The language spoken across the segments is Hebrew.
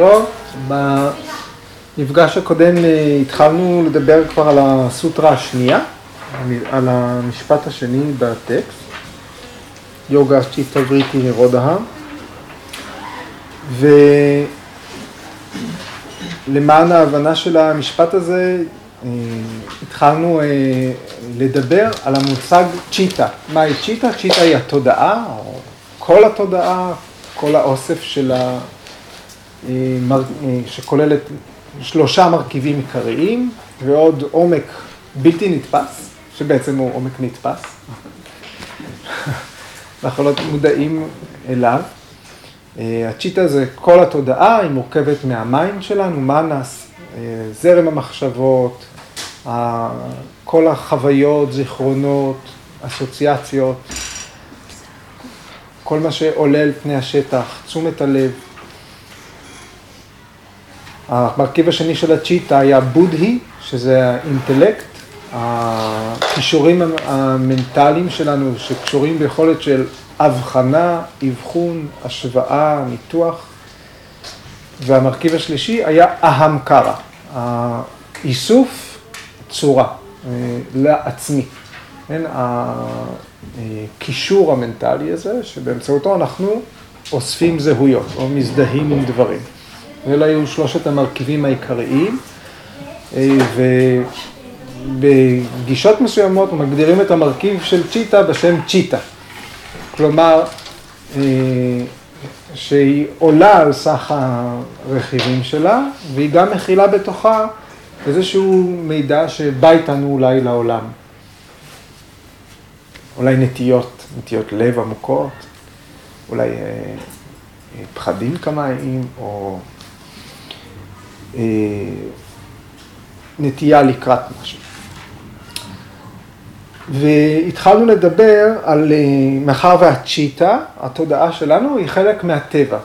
טוב, במפגש הקודם אה, התחלנו לדבר כבר על הסוטרה השנייה, על המשפט השני בטקסט, יוגה צ'יפטה וריטי נרודהה, ולמען ההבנה של המשפט הזה אה, התחלנו אה, לדבר על המושג צ'יטה. מהי צ'יטה? צ'יטה היא התודעה, או כל התודעה, כל האוסף של ה... אה, שכוללת שלושה מרכיבים עיקריים ועוד עומק בלתי נתפס, שבעצם הוא עומק נתפס. אנחנו לא מודעים אליו. הצ'יטה זה כל התודעה, היא מורכבת מה mind שלנו, מנס, זרם המחשבות, כל החוויות, זיכרונות, אסוציאציות, כל מה שעולה על פני השטח, תשומת הלב. המרכיב השני של הצ'יטה היה בודהי, שזה האינטלקט, הכישורים המנטליים שלנו שקשורים ביכולת של הבחנה, אבחון, השוואה, ניתוח. והמרכיב השלישי היה אהמקרה, האיסוף צורה אה, לעצמי. כן, הקישור המנטלי הזה, שבאמצעותו אנחנו אוספים זהויות או מזדהים עם דברים. אלה היו שלושת המרכיבים העיקריים, אה, ובגישות מסוימות מגדירים את המרכיב של צ'יטה בשם צ'יטה. כלומר, אה, שהיא עולה על סך הרכיבים שלה, והיא גם מכילה בתוכה איזשהו מידע שבא איתנו אולי לעולם. אולי נטיות, נטיות לב עמוקות, אולי אה, אה, פחדים כמיים, או נטייה לקראת משהו. והתחלנו לדבר על, אה, מאחר והצ'יטה, התודעה שלנו היא חלק מהטבע.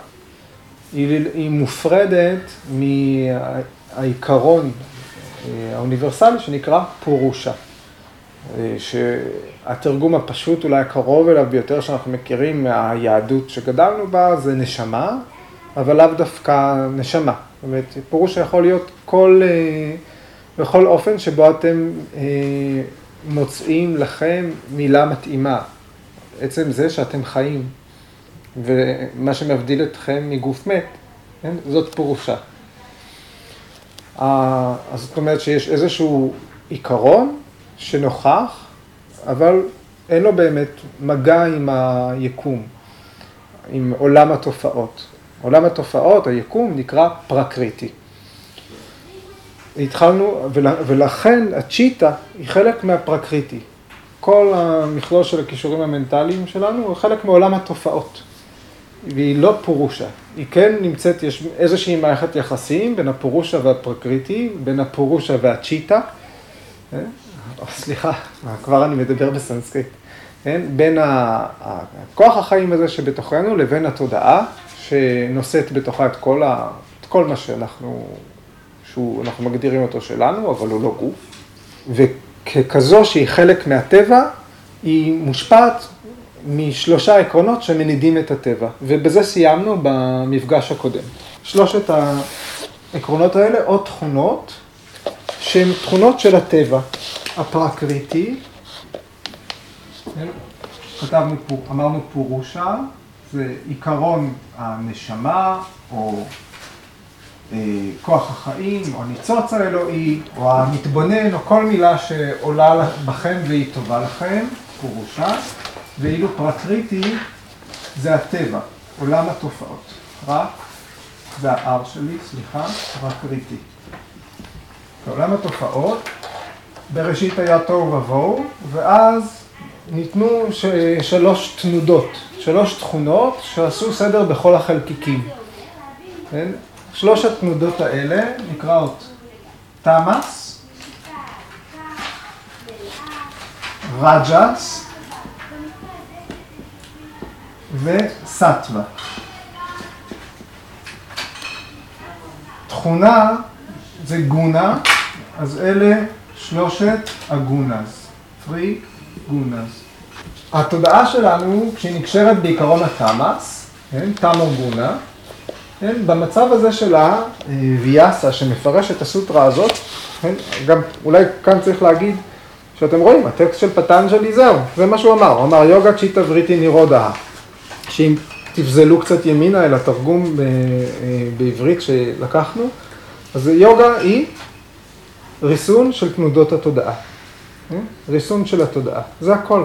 היא, היא מופרדת מהעיקרון אה, האוניברסלי שנקרא פורושה. אה, שהתרגום הפשוט, אולי הקרוב אליו ביותר שאנחנו מכירים מהיהדות שגדלנו בה, זה נשמה, אבל לאו דווקא נשמה. אומרת, פורושה יכול להיות כל, אה, בכל אופן שבו אתם מוצאים לכם מילה מתאימה. עצם זה שאתם חיים, ומה שמבדיל אתכם מגוף מת, כן? זאת פורושה. אז זאת אומרת שיש איזשהו עיקרון שנוכח, אבל אין לו באמת מגע עם היקום, עם עולם התופעות. עולם התופעות, היקום, נקרא פרקריטי. התחלנו, ולכן הצ'יטה היא חלק מהפרקריטי. כל המכלול של הכישורים המנטליים שלנו הוא חלק מעולם התופעות. והיא לא פורושה. היא כן נמצאת, יש איזושהי מערכת יחסים בין הפורושה והפרקריטי, בין הפורושה והצ'יטה. אה? סליחה, כבר אני מדבר בסנסקריט. כן? בין הכוח החיים הזה שבתוכנו לבין התודעה שנושאת בתוכה את כל, ה, את כל מה שאנחנו, שאנחנו מגדירים אותו שלנו, אבל הוא לא גוף. וככזו שהיא חלק מהטבע, היא מושפעת משלושה עקרונות שמנידים את הטבע, ובזה סיימנו במפגש הקודם. שלושת העקרונות האלה, או תכונות, שהן תכונות של הטבע, הפרקריטי? כתבנו, אמרנו פורושה, עיקרון הנשמה, או אה, כוח החיים, או הניצוץ האלוהי, או המתבונן, או כל מילה שעולה בכם והיא טובה לכם, פורושה. ואילו פרקריטי זה הטבע, עולם התופעות. פרק, זה ה-R שלי, סליחה, פרקריטי. עולם התופעות, בראשית היה תוהו ובוהו, ואז ניתנו ש... שלוש תנודות, שלוש תכונות שעשו סדר בכל החלקיקים. כן? שלוש התנודות האלה נקראות תמאס, רג'ס, וסטווה. תכונה זה גונה, אז אלה שלושת הגונז, פרי גונז. התודעה שלנו, כשהיא נקשרת בעיקרון התמאס, כן, תמו גונה, כן? במצב הזה של הוויאסה שמפרש את הסוטרה הזאת, כן? גם אולי כאן צריך להגיד שאתם רואים, הטקסט של פטנג'לי זהו, זה מה שהוא אמר, הוא אמר יוגה צ'יטה וריטי נירודה, שאם תפזלו קצת ימינה אל התרגום ב- אה, בעברית שלקחנו, אז יוגה היא ריסון של תנודות התודעה? ריסון של התודעה, זה הכל.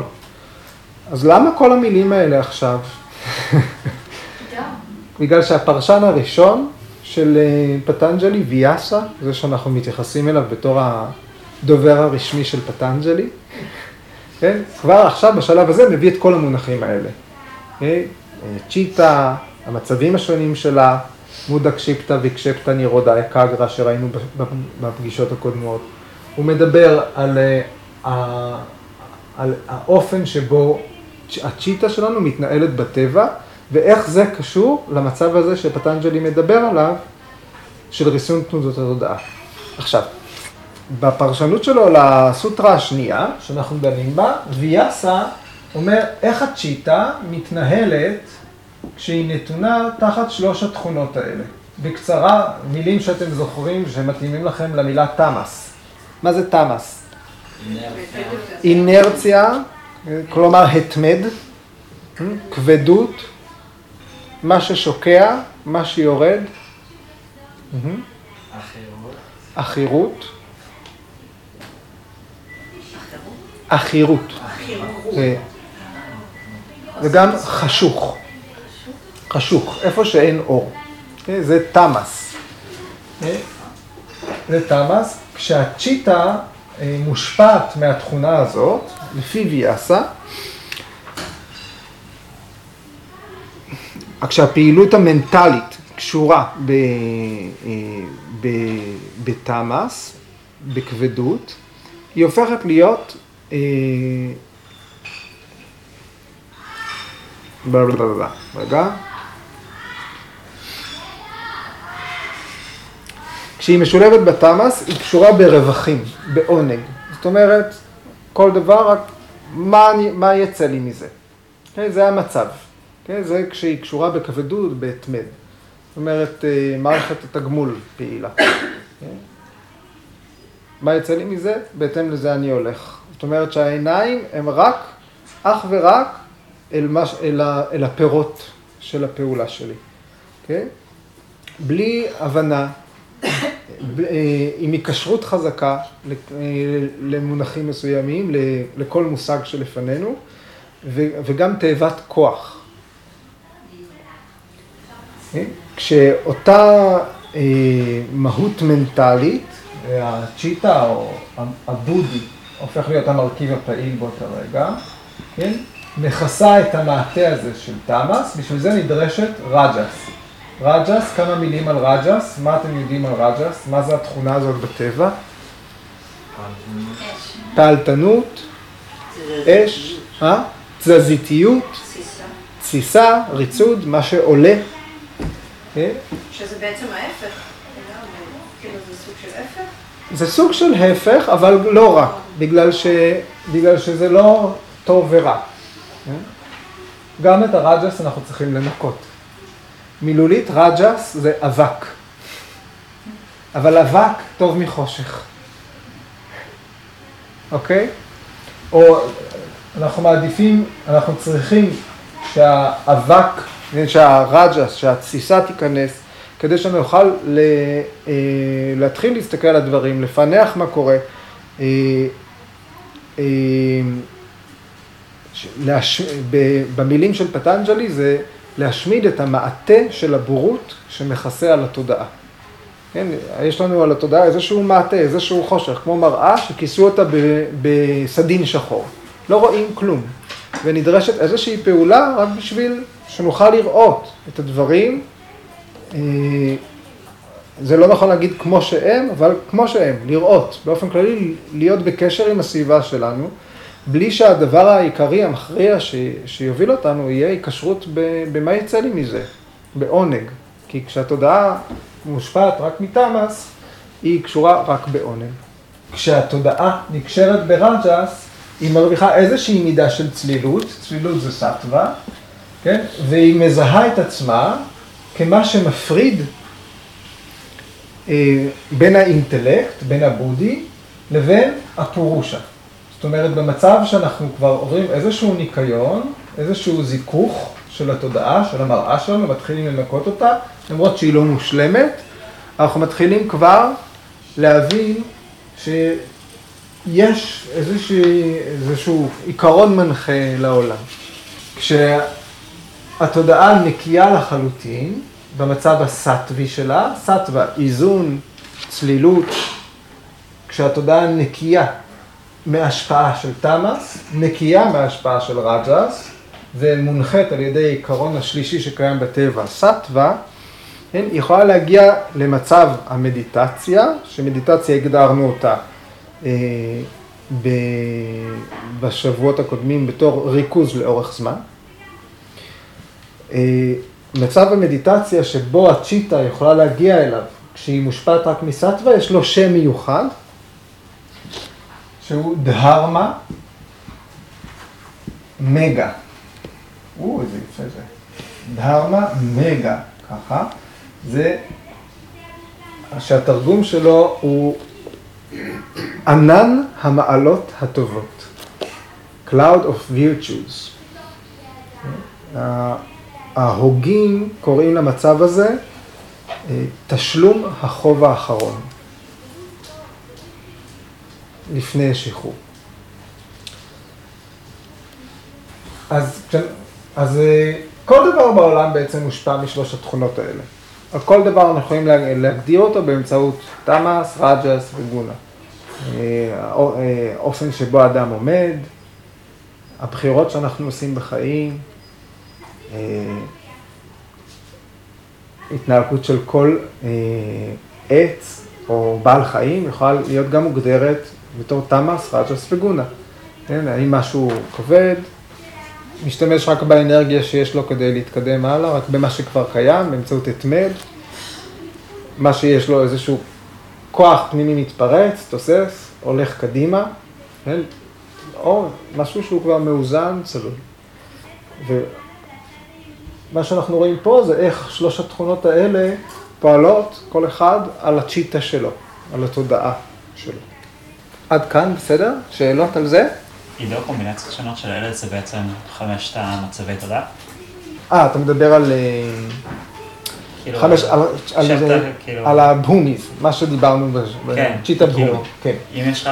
אז למה כל המילים האלה עכשיו? בגלל שהפרשן הראשון של אה, פטנג'לי, ויאסה, זה שאנחנו מתייחסים אליו בתור הדובר הרשמי של פטנג'לי, כן? כבר עכשיו, בשלב הזה, מביא את כל המונחים האלה. כן? צ'יטה, המצבים השונים שלה, מודה קשיפתא וקשפתא נירודה אקגרה שראינו בפגישות הקודמות. הוא מדבר על, אה, על האופן שבו הצ'יטה שלנו מתנהלת בטבע, ואיך זה קשור למצב הזה שפטנג'לי מדבר עליו, של ריסון תנודות התודעה. עכשיו, בפרשנות שלו לסוטרה השנייה, שאנחנו דנים בה, ויאסה אומר איך הצ'יטה מתנהלת כשהיא נתונה תחת שלוש התכונות האלה. בקצרה, מילים שאתם זוכרים שמתאימים לכם למילה תמאס. מה זה תמאס? אינרציה, כלומר התמד, כבדות, מה ששוקע, מה שיורד. עכירות. עכירות. וגם חשוך. חשוך, איפה שאין אור. זה תמאס. זה תמאס, כשהצ'יטה מושפעת מהתכונה הזאת, לפי ויאסה, כשהפעילות המנטלית קשורה בתמאס, בכבדות, היא הופכת להיות רגע. כשהיא משולבת בתמ"ס, היא קשורה ברווחים, בעונג. זאת אומרת, כל דבר, רק מה, מה יצא לי מזה. Okay, כן, זה המצב. Okay, כן, זה כשהיא קשורה בכבדות, בהתמד. זאת אומרת, אה, מערכת התגמול פעילה. כן? מה יצא לי מזה? בהתאם לזה אני הולך. זאת אומרת שהעיניים הם רק, אך ורק, אל, מש, אל, ה, אל הפירות של הפעולה שלי. Okay? בלי הבנה, עם היקשרות חזקה אה, למונחים מסוימים, לכל מושג שלפנינו, וגם תאוות כוח. אה? כשאותה מהות מנטלית, הצ'יטה או הבודהי, הופך להיות המרכיב הפעיל באותו רגע, כן? מכסה את המעטה הזה של תמאס, בשביל זה נדרשת רג'ס. רג'ס, כמה מילים על רג'ס, מה אתם יודעים על רג'ס? מה זה התכונה הזאת בטבע? פעלתנות, אש, אה? תזזיתיות, תסיסה, ריצוד, מה שעולה. אה? שזה בעצם ההפך, כאילו זה סוג של הפך? זה סוג של הפך, אבל לא רק, בגלל, ש... בגלל שזה לא טוב ורע. אה? גם את הרג'ס אנחנו צריכים לנקות. מילולית רג'ס זה אבק. אבל אבק טוב מחושך. אוקיי? או אנחנו מעדיפים, אנחנו צריכים שהאבק, שהרג'ס, שהתסיסה תיכנס, כדי שנוכל לה, אה, להתחיל להסתכל על הדברים, לפענח מה קורה. אה, אה, להש... במילים של פטנג'לי זה להשמיד את המעטה של הבורות שמכסה על התודעה. כן, יש לנו על התודעה איזשהו מעטה, איזשהו חושך, כמו מראה שכיסו אותה בסדין שחור. לא רואים כלום. ונדרשת איזושהי פעולה רק בשביל שנוכל לראות את הדברים. אה, זה לא נכון להגיד כמו שהם, אבל כמו שהם, לראות, באופן כללי, להיות בקשר עם הסביבה שלנו. בלי שהדבר העיקרי, המכריע, ש... שיוביל אותנו, יהיה היקשרות במה יצא לי מזה, בעונג. כי כשהתודעה מושפעת רק מתמאס, היא קשורה רק בעונג. כשהתודעה נקשרת ברג'ס, היא מרוויחה איזושהי מידה של צלילות, צלילות זה סטווה, כן? והיא מזהה את עצמה כמה שמפריד אה, בין האינטלקט, בין הבודי, לבין הפורושה. זאת אומרת, במצב שאנחנו כבר עוברים איזשהו ניקיון, איזשהו זיכוך של התודעה, של המראה שלנו, מתחילים לנקות אותה, למרות שהיא לא מושלמת, אנחנו מתחילים כבר להבין שיש איזשהו, איזשהו עיקרון מנחה לעולם. כשהתודעה נקייה לחלוטין, במצב הסטווי שלה, סטווה, איזון, צלילות, כשהתודעה נקייה מהשפעה של תמאס, נקייה מהשפעה של רג'ס, ומונחית על ידי עיקרון השלישי שקיים בטבע, סטווה, כן, יכולה להגיע למצב המדיטציה, שמדיטציה הגדרנו אותה אה, ב, בשבועות הקודמים בתור ריכוז לאורך זמן. אה, מצב המדיטציה שבו הצ'יטה יכולה להגיע אליו כשהיא מושפעת רק מסטווה, יש לו שם מיוחד, שהוא דהרמה מגה. או, איזה יפה זה. דהרמה מגה, ככה. זה שהתרגום שלו הוא ענן המעלות הטובות. Cloud of Virtues. ההוגים קוראים למצב הזה אה, תשלום החוב האחרון לפני שחרור. אז, אז אה, כל דבר בעולם בעצם מושפע משלוש התכונות האלה. על כל דבר אנחנו יכולים להגדיר אותו באמצעות תמאס, רג'ס וגונה. האופן אה, שבו האדם עומד, הבחירות שאנחנו עושים בחיים, אה, התנהגות של כל אה, עץ או בעל חיים יכולה להיות גם מוגדרת בתור תמאס, רג'ס וגונה. כן, האם משהו כבד, משתמש רק באנרגיה שיש לו כדי להתקדם הלאה, רק במה שכבר קיים, באמצעות התמד, מה שיש לו איזשהו כוח פנימי מתפרץ, תוסס, הולך קדימה, כן? או משהו שהוא כבר מאוזן, צלול. ומה שאנחנו רואים פה זה איך שלוש התכונות האלה פועלות, כל אחד על הצ'יטה שלו, על התודעה שלו. עד כאן, בסדר? שאלות על זה? עידו קומבינציות שונות של אלה זה בעצם חמשת המצבי תודעה? אה, אתה מדבר על... אה, כאילו, חמש, על, כאילו... על הבומיז, מה שדיברנו כן, בצ'יטה כאילו, בומו, כן. אם יש לך...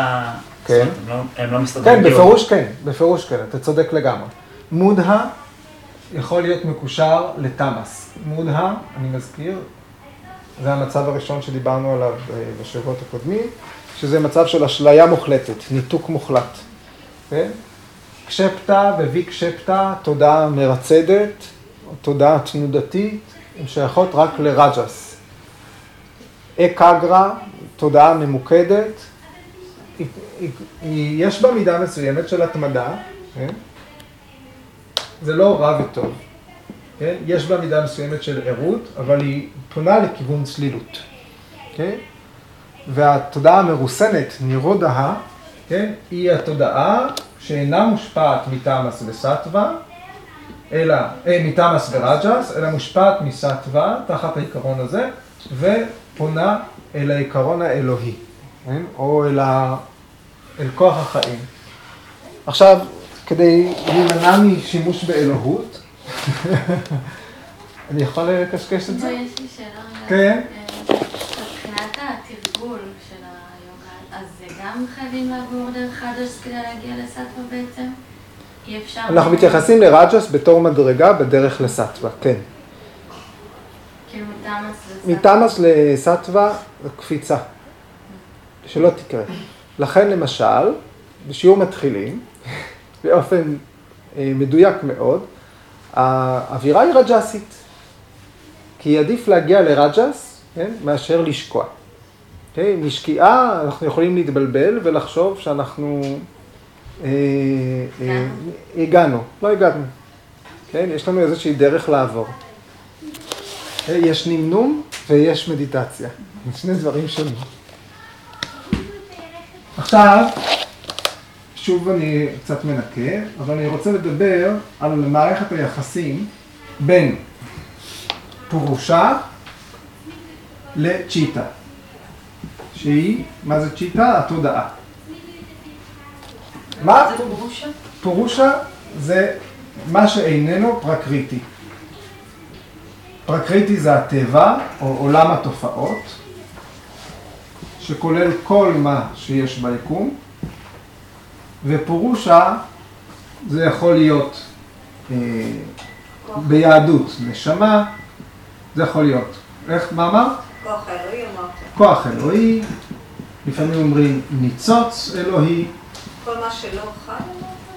כן. הם לא, הם לא מסתדרים. כן, בפירוש כן, בפירוש כן, אתה צודק לגמרי. מודה יכול להיות מקושר לתמאס. מודה, אני מזכיר, זה המצב הראשון שדיברנו עליו אה, בשבועות הקודמים, שזה מצב של אשליה מוחלטת, ניתוק מוחלט. כן? קשפתא וויקשפתא, תודעה מרצדת, תודעה תנודתית, הן שייכות רק לרג'ס. אקגרה, תודעה ממוקדת, יש בה מידה מסוימת של התמדה, כן? זה לא רע וטוב, כן? יש בה מידה מסוימת של ערות, אבל היא פונה לכיוון צלילות, כן? והתודעה המרוסנת, נירודה, כן? היא התודעה שאינה מושפעת מתמאס וסטווה, אלא, אה, מתמאס ורג'ס, אלא מושפעת מסטווה, תחת העיקרון הזה, ופונה אל העיקרון האלוהי, כן? או אל, ה... אל כוח החיים. עכשיו, כדי להימנע משימוש באלוהות, אני יכול לקשקש את זה? יש לי שאלה. כן. אה, מבחינת התרגול של היוגה, גם חייבים לעבור דרך חדש כדי להגיע לסטווה בעצם? אי אפשר... אנחנו מתייחסים לרג'ס בתור מדרגה בדרך לסטווה, כן. כאילו מתמאס מתמאס לסטווה קפיצה, שלא תקרה. לכן למשל, בשיעור מתחילים, באופן אה, מדויק מאוד, האווירה היא רג'סית. כי עדיף להגיע לרג'ס, כן, מאשר לשקוע. Okay? משקיעה אנחנו יכולים להתבלבל ולחשוב שאנחנו אה, אה, הגענו, לא הגענו. כן, יש לנו איזושהי דרך לעבור. יש נמנום ויש מדיטציה, שני דברים שונים. עכשיו, שוב אני קצת מנקה, אבל אני רוצה לדבר על מערכת היחסים בין פרושה לצ'יטה, שהיא, מה זה צ'יטה? התודעה. מה זה פרושה? פרושה זה מה שאיננו פרקריטי. פרקריטי זה הטבע, או עולם התופעות, שכולל כל מה שיש ביקום, ופורושה זה יכול להיות אה, ביהדות נשמה, זה יכול להיות, איך, מה אמרת? כוח האלוהי אמרת. כוח אלוהי, לפעמים אומרים ניצוץ אלוהי, כל מה שלא חי,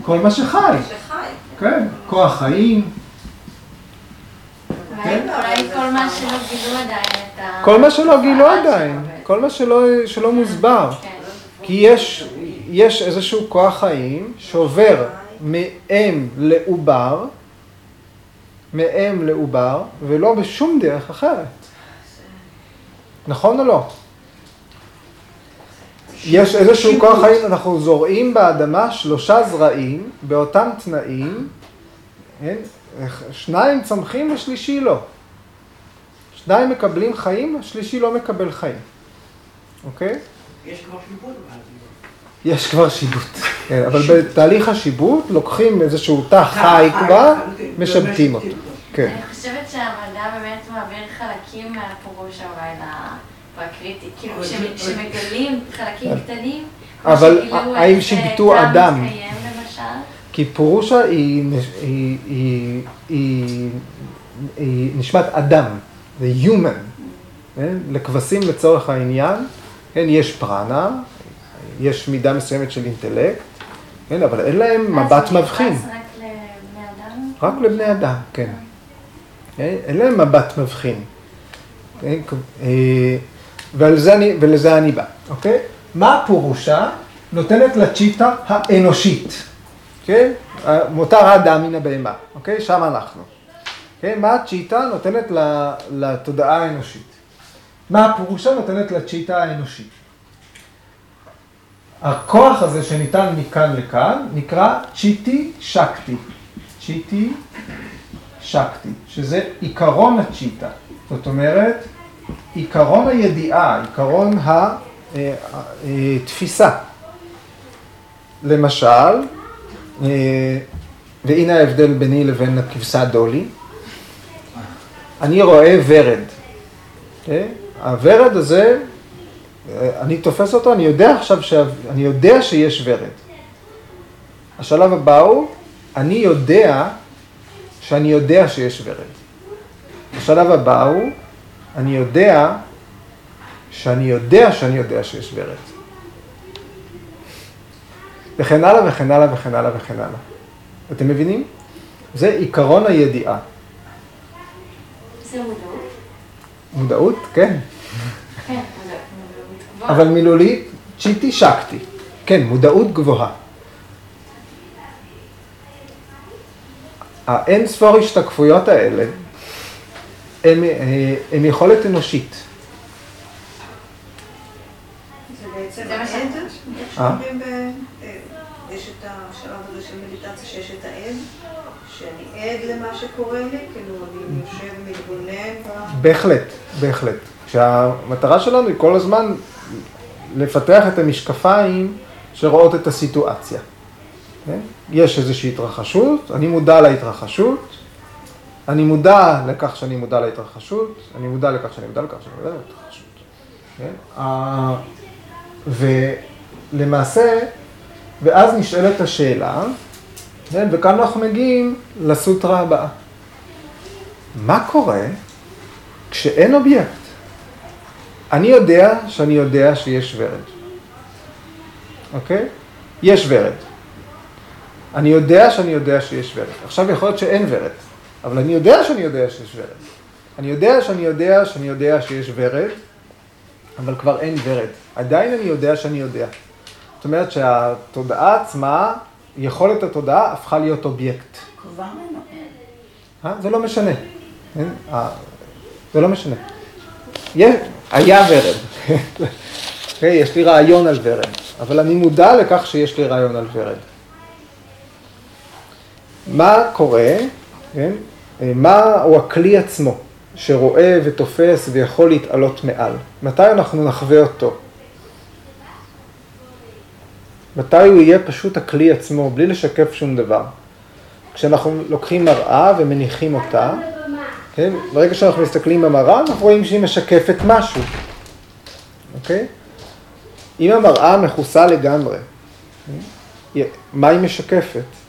כל מה שחי, שחי. כן, כוח חיים, אולי כל מה שלא גילו עדיין. כל מה שלא גילו התופעה עדיין, שלו בעצם. כל מה שלא, שלא מוסבר. כן. כי יש, יש איזשהו כוח חיים שעובר מאם לעובר, מאם לעובר, ולא בשום דרך אחרת. נכון או לא? יש איזשהו כוח חיים, אנחנו זורעים באדמה שלושה זרעים באותם תנאים, כן? שניים צמחים ושלישי לא. שניים מקבלים חיים, השלישי לא מקבל חיים, אוקיי? יש כבר שיבוט באוויר. יש כבר שיבוט, כן, אבל בתהליך השיבוט לוקחים איזשהו תא חי כבר, משבטים אותו. כן. אני חושבת שהמדע באמת מעביר חלקים מהפורושה אולי לפרקריטי, כאילו כשמגלים חלקים קטנים, אבל האם איך, שיבטו אה, אדם? כי פורושה היא, נש- היא, היא, היא, היא נשמת אדם, זה human, כן? לכבשים לצורך העניין, כן? יש פרנה, יש מידה מסוימת של אינטלקט, כן? אבל אין להם אז מבט מבחין. רק לבני אדם? רק לבני אדם, כן. כן? אין להם מבט מבחין. אה, זה אני, ולזה אני בא, אוקיי? מה הפורושה נותנת לצ'יטה האנושית? כן? מותר האדם מן הבהמה, אוקיי? שם אנחנו. כן? מה הצ'יטה נותנת לתודעה האנושית? מה הפורושה נותנת לצ'יטה האנושית? הכוח הזה שניתן מכאן לכאן נקרא צ'יטי שקטי. צ'יטי שקטי, שזה עיקרון הצ'יטה. זאת אומרת, עיקרון הידיעה, עיקרון התפיסה. למשל, אה, והנה ההבדל ביני לבין הכבשה דולי. אני רואה ורד. אה? הוורד הזה, אה, אני תופס אותו, אני יודע עכשיו, שה- אני יודע שיש ורד. השלב הבא הוא, אני יודע שאני יודע שיש ורד. השלב הבא הוא, אני יודע שאני יודע שאני יודע שיש ורד. וכן הלאה וכן הלאה וכן הלאה וכן הלאה. אתם מבינים? זה עיקרון הידיעה. זה מודעות? מודעות? כן. כן, מודעות. אבל מילולית, צ'יטי שקטי. כן, מודעות גבוהה. האין ספור השתקפויות האלה הם, אה, הם יכולת אנושית. זה בעצם העד, אה? אה, יש את השלב הזה של מדיטציה שיש את העד, שאני עד למה שקורה לי, כאילו אני יושב מתבונן, בהחלט, בהחלט. כשהמטרה שלנו היא כל הזמן לפתח את המשקפיים שרואות את הסיטואציה. כן? יש איזושהי התרחשות, אני מודע להתרחשות, אני מודע לכך שאני מודע להתרחשות, אני מודע לכך שאני מודע לכך שאני מודע להתרחשות. כן? ולמעשה, ואז נשאלת השאלה, כן? וכאן אנחנו מגיעים לסוטרה הבאה. מה קורה כשאין אובייקט? אני יודע שאני יודע שיש ורד, אוקיי? יש ורד. אני יודע שאני יודע שיש ורד. עכשיו יכול להיות שאין ורד, אבל אני יודע שאני יודע שיש ורד. אני יודע שאני יודע שאני יודע שיש ורד, אבל כבר אין ורד. עדיין אני יודע שאני יודע. זאת אומרת שהתודעה עצמה, יכולת התודעה הפכה להיות אובייקט. אה? זה לא משנה. אה, זה לא משנה. יש, היה ורד. יש לי רעיון על ורד, אבל אני מודע לכך שיש לי רעיון על ורד. מה קורה, כן? אה, מה הוא הכלי עצמו? שרואה ותופס ויכול להתעלות מעל. מתי אנחנו נחווה אותו? מתי הוא יהיה פשוט הכלי עצמו, בלי לשקף שום דבר. כשאנחנו לוקחים מראה ומניחים אותה, כן? ברגע שאנחנו מסתכלים במראה, אנחנו רואים שהיא משקפת משהו, אוקיי? אם המראה מכוסה לגמרי, מה היא משקפת?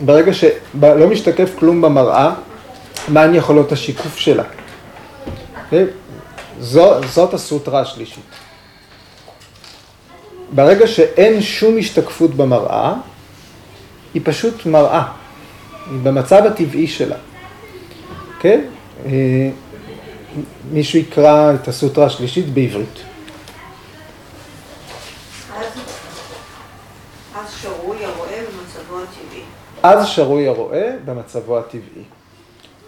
ברגע שלא משתקף כלום במראה, מהן יכולות השיקוף שלה? אוקיי? זו, זאת הסוטרה השלישית. ברגע שאין שום השתקפות במראה, היא פשוט מראה, היא במצב הטבעי שלה. כן? אה, מישהו יקרא את הסוטרה השלישית בעברית. אז, אז שרוי הרואה במצבו הטבעי. אז שרוי הרואה במצבו הטבעי.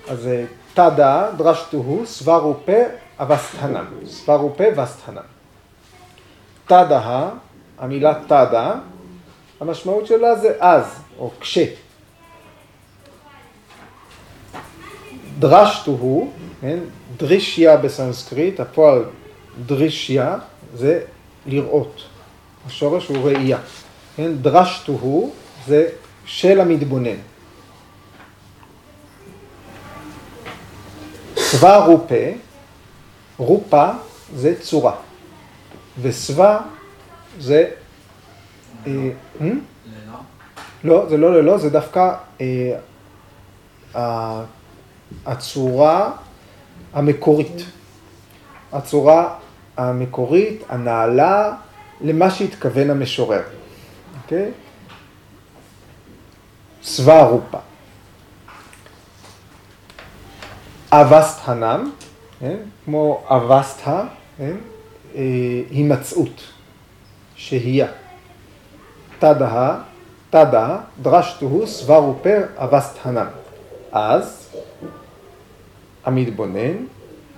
אז אה, תדה דרשתוהו סברופה אבסטהנם. סברופה ואסטהנם. תדה, המילה תדה, המשמעות שלה זה אז, או כש. דרשתוהו, כן, דרישיה בסנסקריט, הפועל דרישיה זה לראות. השורש הוא ראייה. כן, דרשתוהו זה של המתבונן. סבה רופה, רופה זה צורה, וסבה זה... אה, hmm? לא, זה לא ללא, זה דווקא אה, הצורה המקורית. הצורה המקורית, הנעלה, למה שהתכוון המשורר. אוקיי? רופה. אבסטהנם, כן? כמו אבסטה, כן? אה, הימצאות, שהייה. תדה, תדה, דרשתוהו סברו פר אבסטהנם. אז המתבונן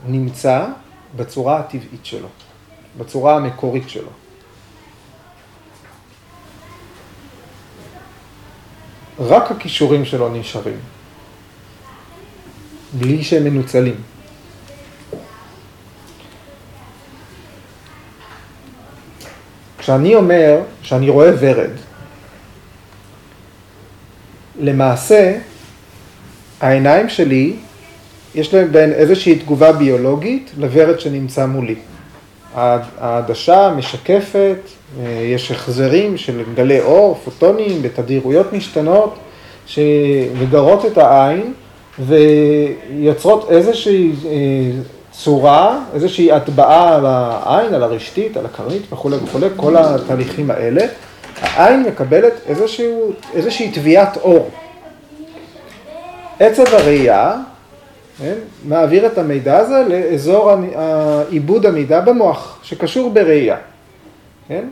נמצא בצורה הטבעית שלו, בצורה המקורית שלו. רק הכישורים שלו נשארים, בלי שהם מנוצלים. כשאני אומר שאני רואה ורד, למעשה העיניים שלי, יש להם בין איזושהי תגובה ביולוגית לוורד שנמצא מולי. העדשה משקפת, יש החזרים של גלי אור, פוטונים, בתדירויות משתנות, שמגרות את העין ויוצרות איזושהי אה, צורה, איזושהי הטבעה על העין, על הרשתית, על הקרנית וכולי וכולי, כל התהליכים האלה. העין מקבלת איזושהי טביעת אור. עצב הראייה כן, מעביר את המידע הזה לאזור עיבוד המידע במוח, שקשור בראייה. כן?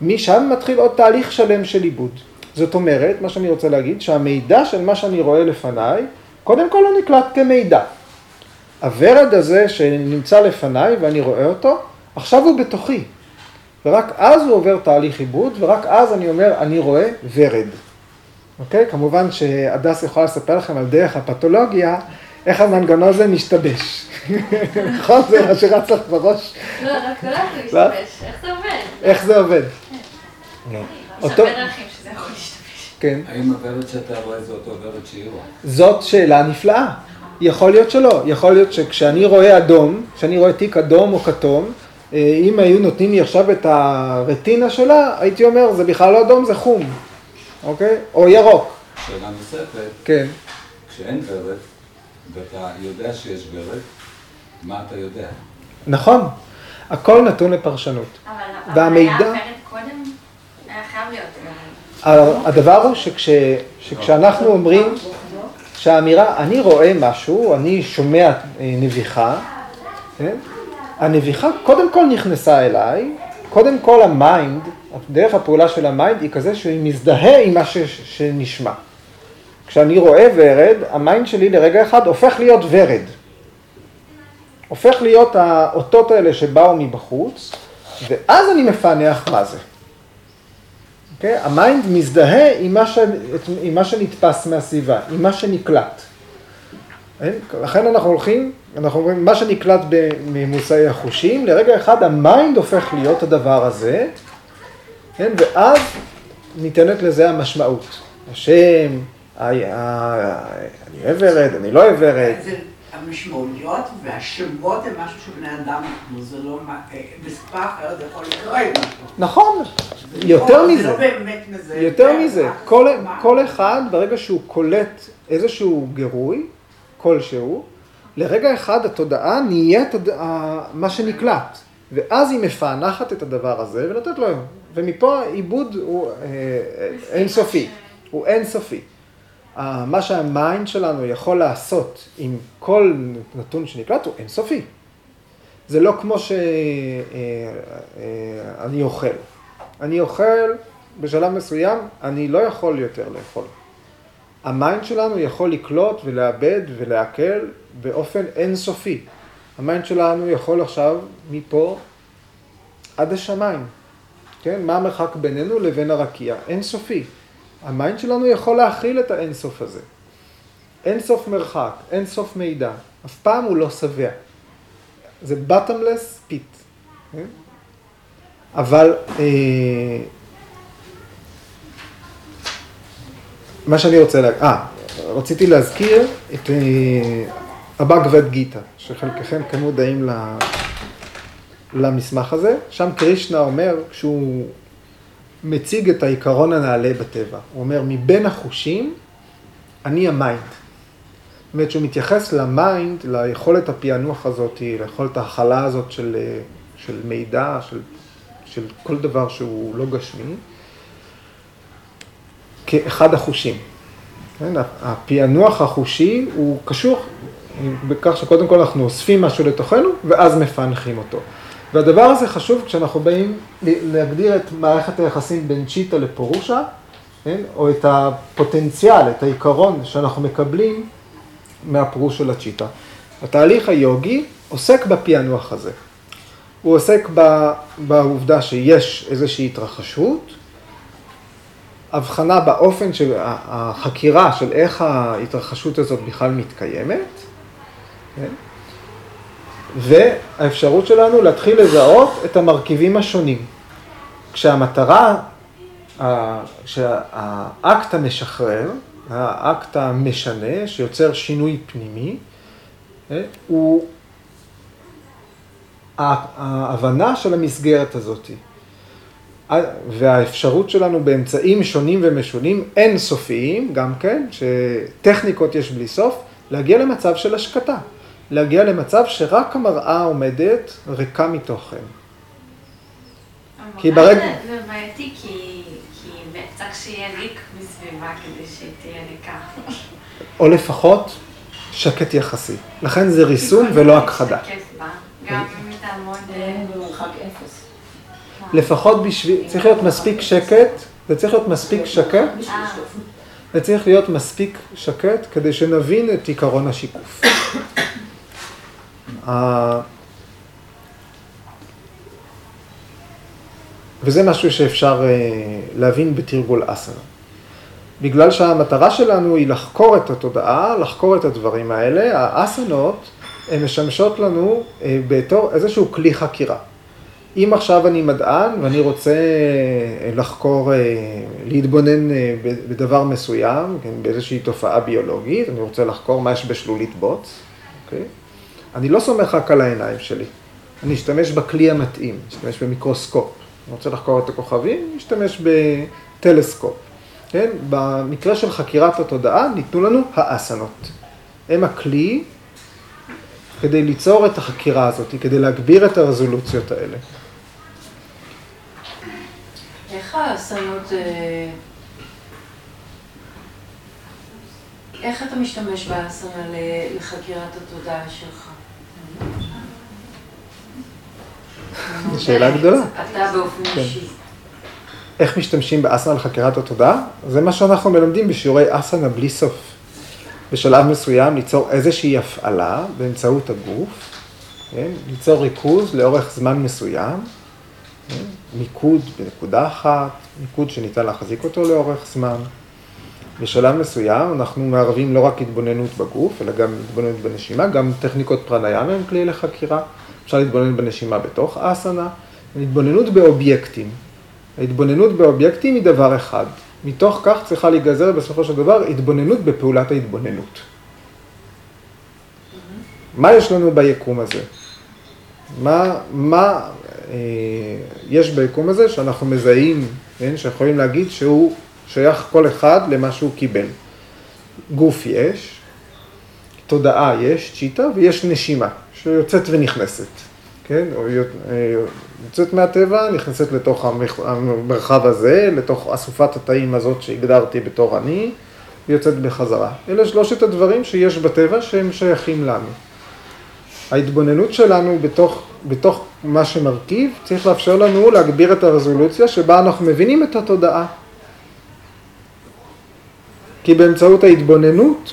משם מתחיל עוד תהליך שלם של עיבוד. זאת אומרת, מה שאני רוצה להגיד, שהמידע של מה שאני רואה לפניי, קודם כל הוא נקלט כמידע. הוורד הזה שנמצא לפניי ואני רואה אותו, עכשיו הוא בתוכי. ורק אז הוא עובר תהליך עיבוד, ורק אז אני אומר, אני רואה ורד. אוקיי? כמובן שהדס יכולה לספר לכם על דרך הפתולוגיה, איך המנגנון הזה משתבש. נכון? זה מה שרץ לך בראש. לא, רק לא איך זה משתבש, איך זה עובד. איך זה עובד. יש הרבה דרכים שזה יכול להשתבש. כן. האם הוורד שאתה רואה זה אותו ורד שיעור? זאת שאלה נפלאה. יכול להיות שלא. יכול להיות שכשאני רואה אדום, כשאני רואה תיק אדום או כתום, אה, אם היו נותנים לי עכשיו את הרטינה שלה, הייתי אומר, זה בכלל לא אדום, זה חום. אוקיי? או ירוק. שאלה נוספת, כן. כשאין ורד, ואתה יודע שיש ורד, מה אתה יודע? נכון. הכל נתון לפרשנות. אבל והמידע- אבל היה ורד קודם? היה חייב להיות ורד. הדבר הוא שכש, שכשאנחנו אומרים שהאמירה, אני רואה משהו, אני שומע אה, נביחה, כן? הנביחה קודם כל נכנסה אליי, קודם כל ה mind, דרך הפעולה של ה mind היא כזה שהוא מזדהה עם מה ש, שנשמע. כשאני רואה ורד, ה mind שלי לרגע אחד הופך להיות ורד. הופך להיות האותות האלה שבאו מבחוץ, ואז אני מפענח מה זה. כן? ה mind מזדהה עם מה, ש... עם מה שנתפס מהסביבה, עם מה שנקלט. כן? לכן אנחנו הולכים, אנחנו אומרים, מה שנקלט ממושאי החושים, לרגע אחד ה mind הופך להיות הדבר הזה, כן? ואז ניתנת לזה המשמעות. השם, אני אוהב ורד, אני לא אוהב ורד. המשמעויות והשמות הם משהו שבני אדם נתנו, זה לא, בשפה אחרת זה יכול לקרוא עם משהו. נכון, יותר מזה. זה לא באמת מזה. יותר מזה, כל אחד ברגע שהוא קולט איזשהו גירוי, כלשהו, לרגע אחד התודעה נהיית מה שנקלט, ואז היא מפענחת את הדבר הזה ונותנת לו, ומפה העיבוד הוא אינסופי, הוא אינסופי. מה שהמיינד שלנו יכול לעשות עם כל נתון שנקלט הוא אינסופי. זה לא כמו שאני אוכל. אני אוכל, בשלב מסוים, אני לא יכול יותר לאכול. ה mind שלנו יכול לקלוט ולעבד ולעכל באופן אינסופי. ה mind שלנו יכול עכשיו מפה עד השמיים. כן? מה המרחק בינינו לבין הרקיע? אינסופי. ה mind שלנו יכול להכיל את האינסוף הזה. אינסוף מרחק, אינסוף מידע. אף פעם הוא לא שבע. זה bottomless pit. כן? אבל אה, מה שאני רוצה להגיד, אה, רציתי להזכיר את אה, הבהגווד גיטה, שחלקכם כאן מודעים למסמך הזה. שם קרישנה אומר, כשהוא מציג את העיקרון הנעלה בטבע, הוא אומר, מבין החושים, אני ה mind. זאת אומרת שהוא מתייחס ל mind, ליכולת הפענוח הזאת, ליכולת ההכלה הזאת של, של מידע, של, של כל דבר שהוא לא גשמי, כאחד החושים. כן? הפענוח החושי הוא קשור בכך שקודם כל אנחנו אוספים משהו לתוכנו ואז מפענחים אותו. והדבר הזה חשוב כשאנחנו באים להגדיר את מערכת היחסים בין צ'יטה לפורושה, כן? או את הפוטנציאל, את העיקרון שאנחנו מקבלים מהפירוש של הצ'יטה. התהליך היוגי עוסק בפענוח הזה. הוא עוסק בעובדה שיש איזושהי התרחשות, הבחנה באופן של החקירה של איך ההתרחשות הזאת בכלל מתקיימת, כן? והאפשרות שלנו להתחיל לזהות את המרכיבים השונים. כשהמטרה, כשהאקט המשחרר, האקט המשנה, שיוצר שינוי פנימי, כן? הוא ההבנה של המסגרת הזאת. והאפשרות שלנו באמצעים שונים ומשונים, אינסופיים גם כן, שטכניקות יש בלי סוף, להגיע למצב של השקטה. להגיע למצב שרק המראה עומדת ריקה מתוכן. כי ברגע... זה בעייתי כי צריך שיהיה ריק בסביבה כדי שתהיה ריקה. או לפחות שקט יחסי. לכן זה ריסון ולא הכחדה. גם אם תעמוד במרחק אפס. לפחות בשביל, צריך להיות מספיק שקט, זה צריך להיות מספיק שקט, זה צריך להיות מספיק שקט כדי שנבין את עיקרון השיקוף. וזה משהו שאפשר להבין בתרגול אסנה. בגלל שהמטרה שלנו היא לחקור את התודעה, לחקור את הדברים האלה, האסנות הן משמשות לנו בתור איזשהו כלי חקירה. אם עכשיו אני מדען ואני רוצה לחקור, להתבונן בדבר מסוים, כן, באיזושהי תופעה ביולוגית, אני רוצה לחקור מה יש בשלולית בוץ, אוקיי? אני לא סומך רק על העיניים שלי, אני אשתמש בכלי המתאים, אשתמש במיקרוסקופ. אני רוצה לחקור את הכוכבים, אשתמש בטלסקופ. כן? במקרה של חקירת התודעה ניתנו לנו האסנות. הם הכלי כדי ליצור את החקירה הזאת, כדי להגביר את הרזולוציות האלה. איך האסנות, אה, איך אתה משתמש באסנה לחקירת התודעה שלך? זו שאלה גדולה. אתה באופן כן. אישי. איך משתמשים באסנה לחקירת התודעה? זה מה שאנחנו מלמדים בשיעורי אסנה בלי סוף. בשלב מסוים ליצור איזושהי הפעלה באמצעות הגוף, כן? ליצור ריכוז לאורך זמן מסוים, מיקוד בנקודה אחת, מיקוד שניתן להחזיק אותו לאורך זמן. בשלב מסוים אנחנו מערבים לא רק התבוננות בגוף, אלא גם התבוננות בנשימה, גם טכניקות פרניאם הם כלי לחקירה. אפשר להתבונן בנשימה בתוך אסנה, התבוננות באובייקטים. ההתבוננות באובייקטים היא דבר אחד. מתוך כך צריכה להיגזר בסופו של דבר התבוננות בפעולת ההתבוננות. מה יש לנו ביקום הזה? מה, מה אה, יש ביקום הזה שאנחנו מזהים, כן, שיכולים להגיד שהוא שייך כל אחד למה שהוא קיבל. גוף יש, תודעה יש, צ'יטה, ויש נשימה שיוצאת ונכנסת, כן? או יוצאת מהטבע, נכנסת לתוך המרחב הזה, לתוך אסופת התאים הזאת שהגדרתי בתור אני, ויוצאת בחזרה. אלה שלושת הדברים שיש בטבע שהם שייכים לנו. ההתבוננות שלנו בתוך, בתוך מה שמרכיב, צריך לאפשר לנו להגביר את הרזולוציה שבה אנחנו מבינים את התודעה. כי באמצעות ההתבוננות,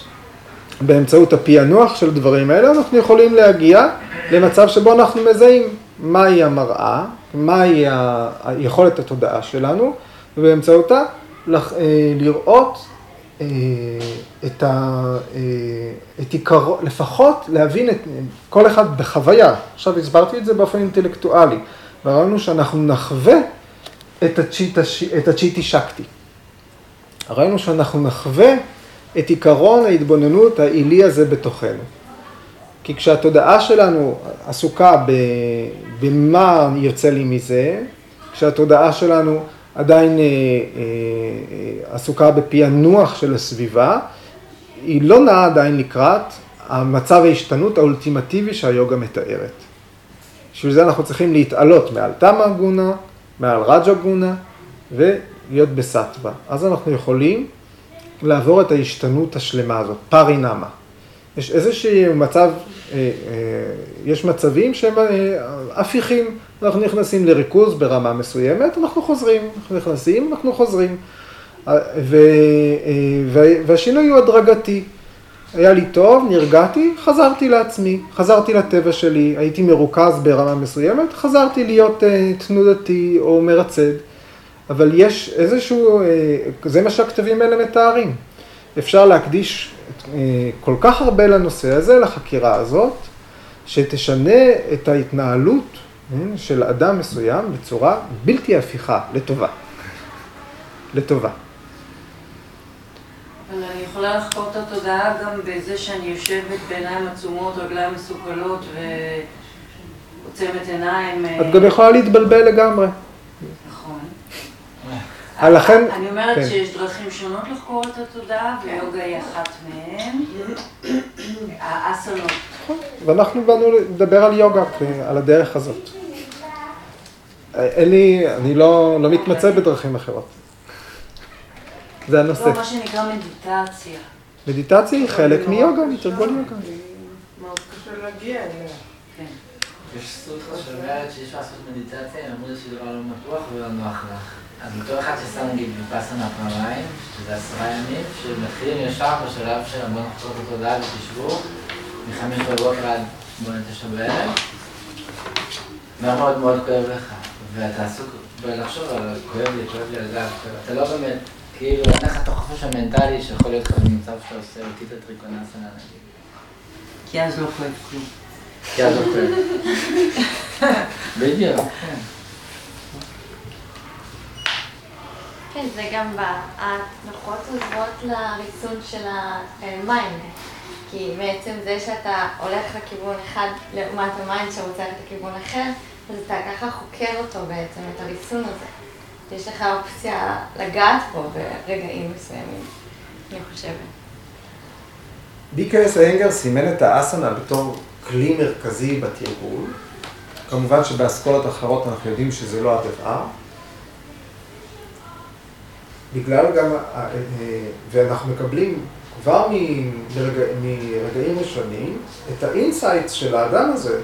באמצעות הפענוח של דברים האלה, אנחנו יכולים להגיע למצב שבו אנחנו מזהים מהי המראה, מהי היכולת התודעה שלנו, ובאמצעותה אה, לראות אה, את, ה, אה, את עיקרו, לפחות להבין את כל אחד בחוויה. עכשיו הסברתי את זה באופן אינטלקטואלי, וראינו שאנחנו נחווה את הצ'יטי, שקטי. ראינו שאנחנו נחווה את עיקרון ההתבוננות העילי הזה בתוכנו. כי כשהתודעה שלנו עסוקה במה יוצא לי מזה, כשהתודעה שלנו עדיין אה, אה, עסוקה בפענוח של הסביבה, היא לא נעה עדיין לקראת המצב ההשתנות האולטימטיבי שהיוגה מתארת. בשביל זה אנחנו צריכים להתעלות מעל תמה גונה, מעל רג'ה גונה, ולהיות בסטווה. אז אנחנו יכולים לעבור את ההשתנות השלמה הזאת, פארינמה. יש איזשהו מצב, יש מצבים שהם הפיכים. אנחנו נכנסים לריכוז ברמה מסוימת, אנחנו חוזרים, אנחנו נכנסים, אנחנו חוזרים. ו, והשינוי הוא הדרגתי. היה לי טוב, נרגעתי, חזרתי לעצמי, חזרתי לטבע שלי, הייתי מרוכז ברמה מסוימת, חזרתי להיות תנודתי או מרצד. אבל יש איזשהו, uh, זה מה שהכתבים האלה מתארים. אפשר להקדיש uh, כל כך הרבה לנושא הזה, לחקירה הזאת, שתשנה את ההתנהלות של אדם מסוים בצורה בלתי הפיכה, לטובה. לטובה. אבל אני יכולה לחקור את התודעה גם בזה שאני יושבת בעיניים עצומות, רגליים מסוכלות ועוצמת עיניים. את גם יכולה להתבלבל לגמרי. לכן... אני אומרת כן. שיש דרכים שונות לחקור את התודעה, ויוגה היא אחת מהן. האסונות. ואנחנו באנו לדבר על יוגה, על הדרך הזאת. אין לי, אני לא, לא מתמצא בדרכים אחרות. זה הנושא. לא, מה שנקרא מדיטציה. מדיטציה היא חלק מיוגה, מתרגול יוגה. מאוד קשה להגיע אליה. כן. יש סוטרה שאומרת שיש לעשות מדיטציה, הם אמרו שזה דבר לא בטוח ולא נוח לך. אז בתור אחד ששם נגיד ויפאסנה פעמיים, שזה עשרה ימים, שמתחילים ישר בשלב של בוא נחקור את התודעה ותשבו, מחמש בבוקר עד בוא נתשע בערב, מאוד מאוד כואב לך. ואתה עסוק בלחשוב על כואב לי, כואב לי על גב, אתה לא באמת, כאילו, אין לך את החופש המנטלי שיכול להיות לך במצב שאתה עושה אותי את הטריקונסנה נגיד. כי אז לא כואב כלום. כי אז לא כואב. בדיוק, כן. כן, זה גם ההנחות עוזרות לריסון של ה mind. כי בעצם זה שאתה הולך לכיוון אחד לעומת ה mind שרוצה ללכת לכיוון אחר, אז אתה ככה חוקר אותו בעצם, את הריסון הזה. יש לך אופציה לגעת בו ברגעים מסוימים, אני חושבת. בי.קיי.אס איינגר סימן את האסנה בתור כלי מרכזי בתרגול. כמובן שבאסכולות אחרות אנחנו יודעים שזה לא הדבר. בגלל גם, אה, אה, ואנחנו מקבלים כבר מרגעים ראשונים את ה insights של האדם הזה,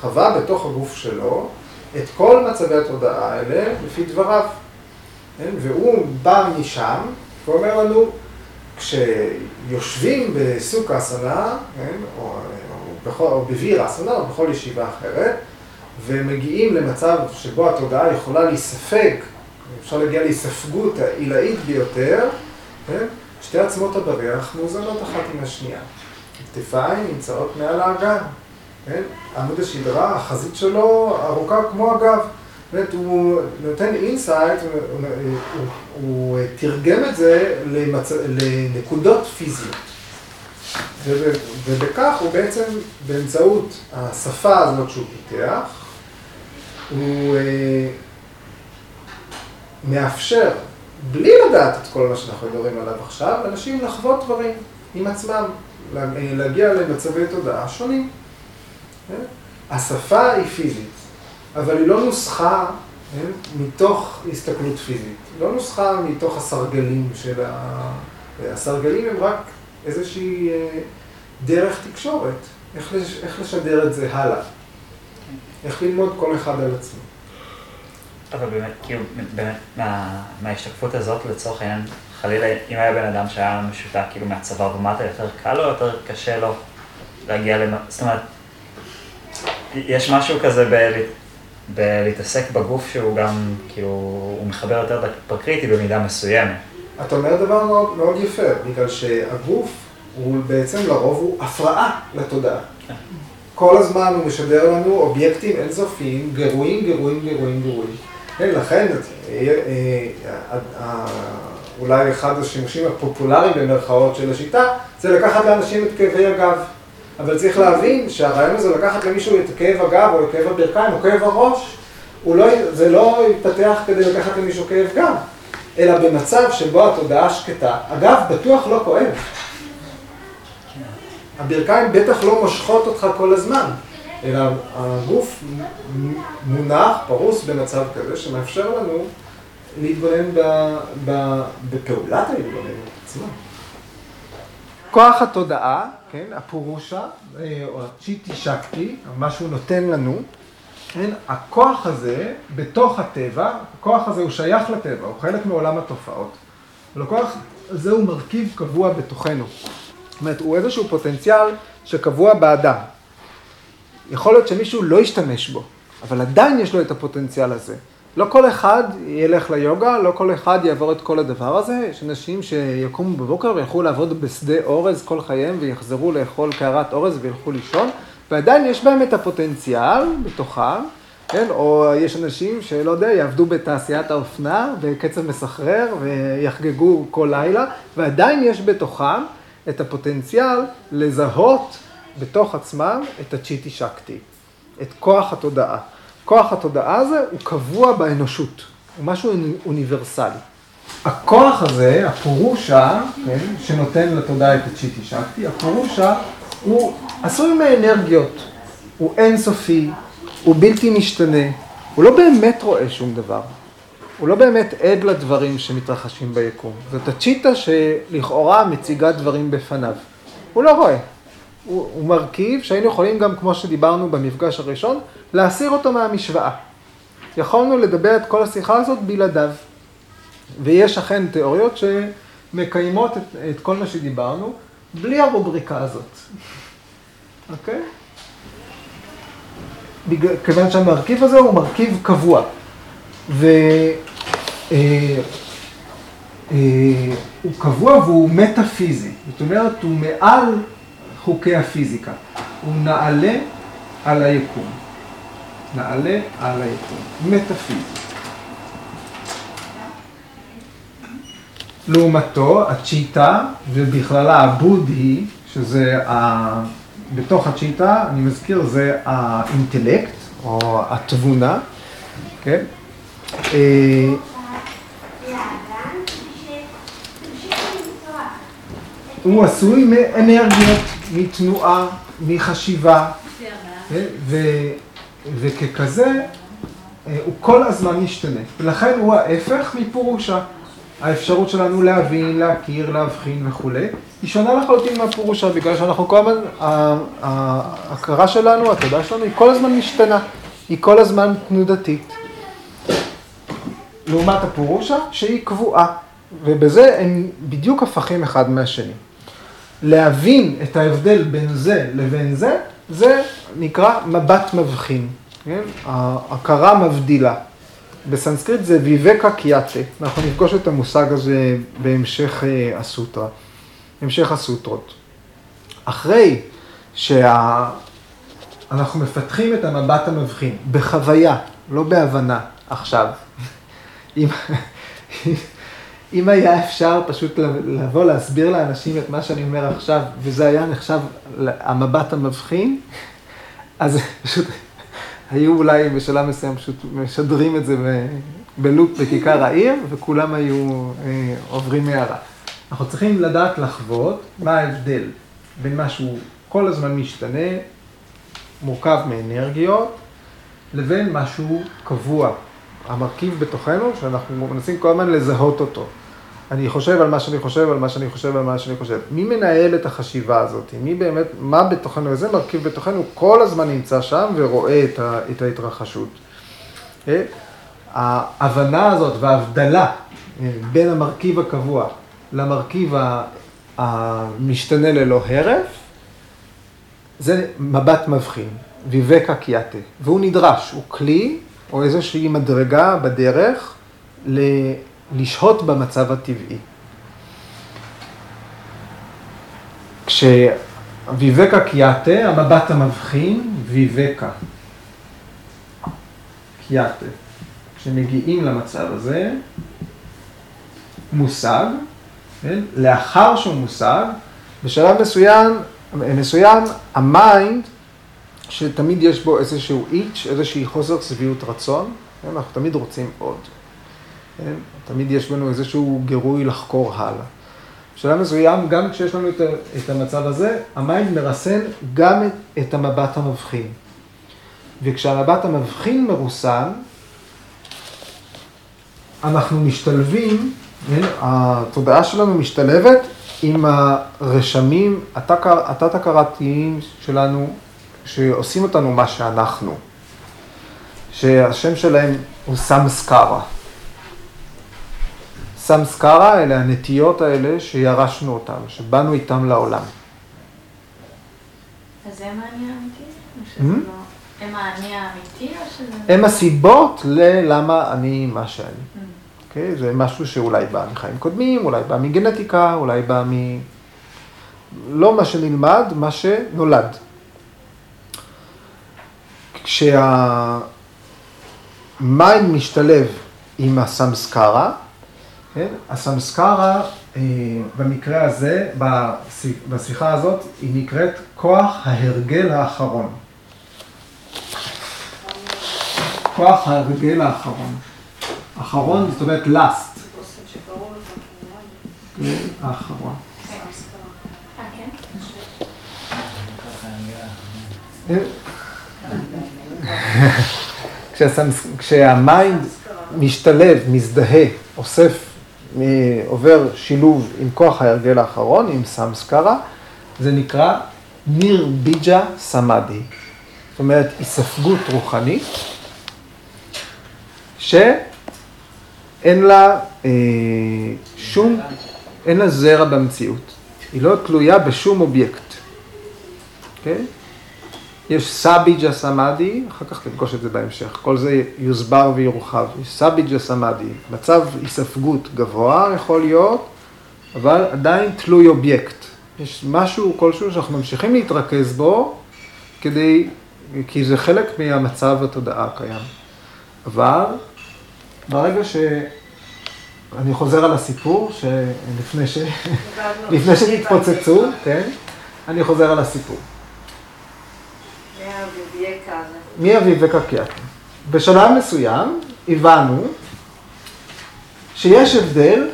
חווה בתוך הגוף שלו את כל מצבי התודעה האלה לפי דבריו. כן? והוא בא משם ואומר לנו, כשיושבים בסוקהאסנה, כן? או, או, או בוויראסנה או בכל ישיבה אחרת, ומגיעים למצב שבו התודעה יכולה להיספג, אפשר להגיע להיספגות העילאית ביותר, כן? שתי עצמות הבריח מאוזנות אחת עם השנייה. הכתפיים נמצאות מעל האגן, כן? עמוד השדרה, החזית שלו ארוכה כמו הגב. זאת הוא נותן insight, הוא, הוא, הוא תרגם את זה למצ... לנקודות פיזיות. ובכך הוא בעצם, באמצעות השפה הזאת שהוא פיתח, הוא אה, מאפשר, בלי לדעת את כל מה שאנחנו מדברים עליו עכשיו, אנשים לחוות דברים עם עצמם, להגיע למצבי תודעה שונים. כן? השפה היא פיזית, אבל היא לא נוסחה כן? מתוך הסתכלות פיזית, לא נוסחה מתוך הסרגלים של ה... הסרגלים הם רק איזושהי אה, דרך תקשורת, איך, לש... איך לשדר את זה הלאה, איך ללמוד כל אחד על עצמו. אבל באמת, כאילו, באמת, מה, מההשתקפות הזאת לצורך העניין, חלילה, אם היה בן אדם שהיה משותק כאילו מהצבא ומטה, יותר קל לו, יותר קשה לו להגיע למ... זאת אומרת, יש משהו כזה ב... בלהתעסק בגוף שהוא גם, כאילו, הוא מחבר יותר פרקריטי במידה מסוימת. אתה אומר דבר מאוד, מאוד יפה, בגלל שהגוף הוא בעצם לרוב הוא הפרעה לתודעה. כל הזמן הוא משדר לנו אובייקטים אינסופיים, גירויים, גירויים, גירויים, גירויים. כן, לכן אה, אה, אולי אחד השימושים הפופולריים במרכאות של השיטה זה לקחת לאנשים את כאבי הגב. אבל צריך להבין שהרעיון הזה לקחת למישהו את כאב הגב או את כאב הברכיים או כאב הראש, לא, זה לא יתפתח כדי לקחת למישהו כאב גב, אלא במצב שבו התודעה שקטה, הגב בטוח לא כואב. הברכיים בטח לא מושכות אותך כל הזמן, אלא הגוף מונח, פרוס במצב כזה שמאפשר לנו להתבונן בפעולת ההתבוננות עצמה. כוח התודעה, כן, הפורושה, אה, או הצ'יטי שקטי, מה שהוא נותן לנו, כן, הכוח הזה בתוך הטבע, הכוח הזה הוא שייך לטבע, הוא חלק מעולם התופעות. אבל הכוח הזה הוא מרכיב קבוע בתוכנו. זאת אומרת, הוא איזשהו פוטנציאל שקבוע באדם. יכול להיות שמישהו לא ישתמש בו, אבל עדיין יש לו את הפוטנציאל הזה. לא כל אחד ילך ליוגה, לא כל אחד יעבור את כל הדבר הזה. יש אנשים שיקומו בבוקר וילכו לעבוד בשדה אורז כל חייהם ויחזרו לאכול קערת אורז וילכו לישון, ועדיין יש בהם את הפוטנציאל בתוכם, כן? או יש אנשים שלא יודע, יעבדו בתעשיית האופנה בקצב מסחרר ויחגגו כל לילה, ועדיין יש בתוכם את הפוטנציאל לזהות בתוך עצמם את הצ'יטי שקטי, את כוח התודעה. כוח התודעה הזה הוא קבוע באנושות, הוא משהו אוניברסלי. הכוח הזה, הפורושה, כן, שנותן לתודעה את הצ'יטי שקטי, הפורושה הוא עשוי מאנרגיות, הוא אינסופי, הוא בלתי משתנה, הוא לא באמת רואה שום דבר, הוא לא באמת עד לדברים שמתרחשים ביקום. זאת הצ'יטה שלכאורה מציגה דברים בפניו. הוא לא רואה. הוא, הוא מרכיב שהיינו יכולים גם, כמו שדיברנו במפגש הראשון, להסיר אותו מהמשוואה. יכולנו לדבר את כל השיחה הזאת בלעדיו. ויש אכן תיאוריות שמקיימות את, את כל מה שדיברנו בלי הרובריקה הזאת. אוקיי? בגלל, כיוון שהמרכיב הזה הוא מרכיב קבוע. והוא אה, אה, קבוע והוא מטאפיזי. זאת אומרת, הוא מעל חוקי הפיזיקה. הוא נעלה על היקום. נעלה על היקום. מטאפיזי. לעומתו, הצ'יטה, ובכללה הבודהי, שזה ה... בתוך הצ'יטה, אני מזכיר, זה האינטלקט, או התבונה, כן? אה, הוא עשוי מאנרגיות, מתנועה, מחשיבה, כן? וככזה אה, הוא כל הזמן משתנה, ולכן הוא ההפך מפורושה. האפשרות שלנו להבין, להכיר, להבחין וכולי, היא שונה לחלוטין מהפורושה, בגלל שאנחנו כל הזמן, ההכרה שלנו, התודעה שלנו, היא כל הזמן משתנה, היא כל הזמן תנודתית. לעומת הפורושה, שהיא קבועה, ובזה הם בדיוק הפכים אחד מהשני. להבין את ההבדל בין זה לבין זה, זה נקרא מבט מבחין. כן? ההכרה מבדילה. בסנסקריט זה ויבקה קיאטה, אנחנו נפגוש את המושג הזה בהמשך אה, הסוטרה, המשך הסוטרות. אחרי שאנחנו מפתחים את המבט המבחין, בחוויה, לא בהבנה, עכשיו. אם היה אפשר פשוט לבוא להסביר לאנשים את מה שאני אומר עכשיו, וזה היה נחשב המבט המבחין, אז פשוט היו אולי בשלב מסוים פשוט משדרים את זה בלופ בכיכר העיר, וכולם היו אה, עוברים מערה. אנחנו צריכים לדעת לחוות מה ההבדל בין משהו כל הזמן משתנה, מורכב מאנרגיות, לבין משהו קבוע, המרכיב בתוכנו, שאנחנו מנסים כל הזמן לזהות אותו. אני חושב על מה שאני חושב, על מה שאני חושב, על מה שאני חושב. מי מנהל את החשיבה הזאת? מי באמת, מה בתוכנו, איזה מרכיב בתוכנו כל הזמן נמצא שם ורואה את, ה, את ההתרחשות. אה? ההבנה הזאת וההבדלה אה, בין המרכיב הקבוע למרכיב המשתנה ללא הרף, זה מבט מבחין, ויבקה קיאטה, והוא נדרש, הוא כלי או איזושהי מדרגה בדרך לשהות במצב הטבעי. כשוויבקה קיאטה, המבט המבחין, ויבקה. קיאטה. כשמגיעים למצב הזה, מושג, כן? לאחר שהוא מושג, בשלב מסוים, מסוים ה mind, שתמיד יש בו איזשהו itch, איזושהי חוסר שביעות רצון, כן? אנחנו תמיד רוצים עוד. כן? תמיד יש בנו איזשהו גירוי לחקור הלאה. בשלב מסוים, גם כשיש לנו את, את המצב הזה, ה mind מרסן גם את, את המבט המבחין. וכשהמבט המבחין מרוסן, אנחנו משתלבים, כן? התודעה שלנו משתלבת עם הרשמים התת-הכרתיים שלנו, שעושים אותנו מה שאנחנו, שהשם שלהם הוא סמסקרה. סמסקרה אלה הנטיות האלה שירשנו אותן, שבאנו איתן לעולם. אז הם האני האמיתי? Hmm? לא- הם האני האמיתי או שזה... הם הסיבות ללמה אני מה שאני. Hmm. אוקיי? זה משהו שאולי בא מחיים קודמים, אולי בא מגנטיקה, אולי בא מ... לא מה שנלמד, מה שנולד. כשהמים משתלב עם הסמסקרה, כן? הסמסקרה אה, במקרה הזה, בשיחה הזאת, היא נקראת כוח ההרגל האחרון. כוח ההרגל האחרון. אחרון זאת אומרת last. כן, האחרון. כשהמיינד משתלב, מזדהה, אוסף עובר שילוב עם כוח ההרגל האחרון, עם סמסקרה, זה נקרא ניר ביג'ה סמאדי. זאת אומרת, היספגות רוחנית, שאין לה אה, שום, אין לה זרע במציאות. היא לא תלויה בשום אובייקט. Okay? יש סביג'ה סמאדי, אחר כך תפגוש את זה בהמשך, כל זה יוסבר ויורחב. יש סביג'ה סמאדי, מצב היספגות גבוה יכול להיות, אבל עדיין תלוי אובייקט. יש משהו כלשהו שאנחנו ממשיכים להתרכז בו, כדי, כי זה חלק מהמצב התודעה הקיים. אבל ברגע ש... אני חוזר על הסיפור, שלפני ש... לפני שתתפוצצו, כן? אני חוזר על הסיפור. מי אביב וקרקיאטה. בשלב מסוים הבנו שיש הבדל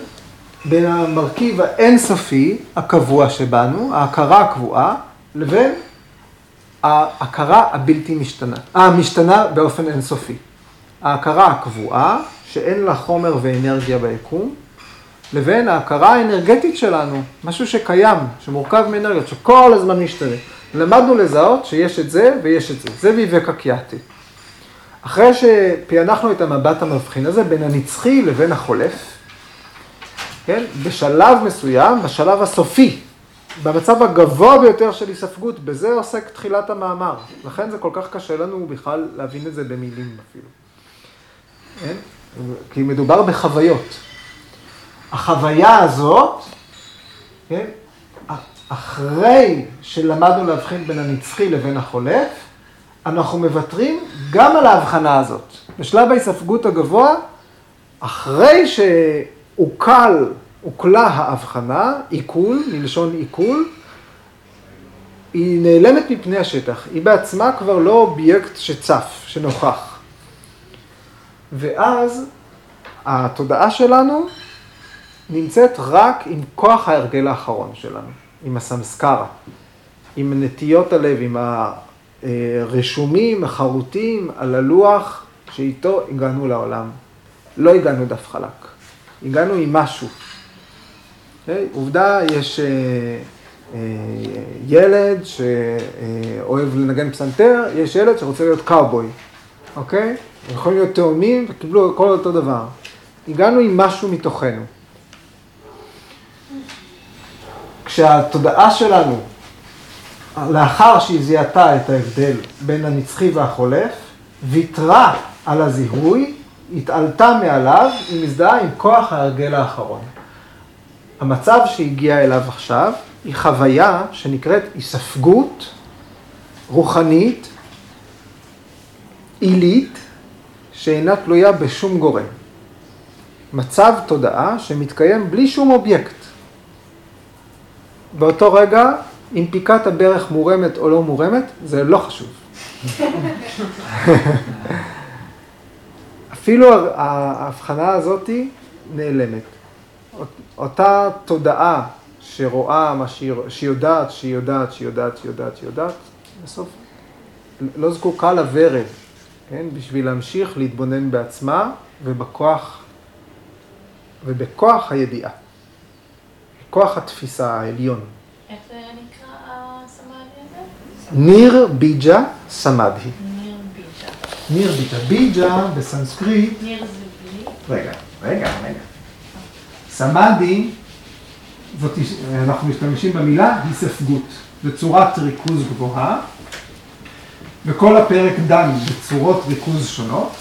בין המרכיב האינסופי הקבוע שבנו, ההכרה הקבועה, לבין ההכרה הבלתי משתנה, המשתנה באופן אינסופי. ההכרה הקבועה, שאין לה חומר ואנרגיה ביקום, לבין ההכרה האנרגטית שלנו, משהו שקיים, שמורכב מאנרגיות, שכל הזמן משתנה. למדנו לזהות שיש את זה ויש את זה. זה ויבקה קיאטי. אחרי שפענחנו את המבט המבחין הזה בין הנצחי לבין החולף, כן, בשלב מסוים, בשלב הסופי במצב הגבוה ביותר של היספגות, בזה עוסק תחילת המאמר. לכן זה כל כך קשה לנו בכלל להבין את זה במילים אפילו. כן? כי מדובר בחוויות. החוויה הזאת, כן? אחרי שלמדנו להבחין בין הנצחי לבין החולף, אנחנו מוותרים גם על ההבחנה הזאת. בשלב ההיספגות הגבוה, אחרי שעוקל, עוקלה ההבחנה, עיכול, מלשון עיכול, היא נעלמת מפני השטח. היא בעצמה כבר לא אובייקט שצף, שנוכח. ואז התודעה שלנו נמצאת רק עם כוח ההרגל האחרון שלנו, עם הסמסקרה, עם נטיות הלב, עם הרשומים, החרוטים, על הלוח שאיתו הגענו לעולם. לא הגענו דף חלק, הגענו עם משהו. Okay? אוקיי? עובדה, יש אה, אה, ילד שאוהב לנגן פסנתר, יש ילד שרוצה להיות קאובוי, אוקיי? Okay? יכולים להיות תאומים וקיבלו הכל אותו דבר. הגענו עם משהו מתוכנו. כשהתודעה שלנו, לאחר שהיא זיהתה את ההבדל בין הנצחי והחולף, ויתרה על הזיהוי, התעלתה מעליו, היא מזדהה עם כוח ההרגל האחרון. המצב שהגיע אליו עכשיו היא חוויה שנקראת היספגות רוחנית, עילית, שאינה תלויה בשום גורם. מצב תודעה שמתקיים בלי שום אובייקט. באותו רגע, אם פיקת הברך מורמת או לא מורמת, זה לא חשוב. אפילו ההבחנה הזאתי נעלמת. אותה תודעה שרואה מה שהיא, יודעת, שהיא יודעת, שהיא יודעת, שהיא יודעת, שהיא יודעת, בסוף לא זקוקה לוורב, כן? בשביל להמשיך להתבונן בעצמה ובכוח, ובכוח הידיעה. כוח התפיסה העליון. איך זה נקרא הסמאדי הזה? ניר ביג'ה סמאדי. ניר ביג'ה. ניר ביג'ה. ביג'ה בסנסקריט. ניר זה בלי? רגע, רגע, רגע. סמאדי, זאת, אנחנו משתמשים במילה היספגות. זו צורת ריכוז גבוהה, וכל הפרק דן בצורות ריכוז שונות.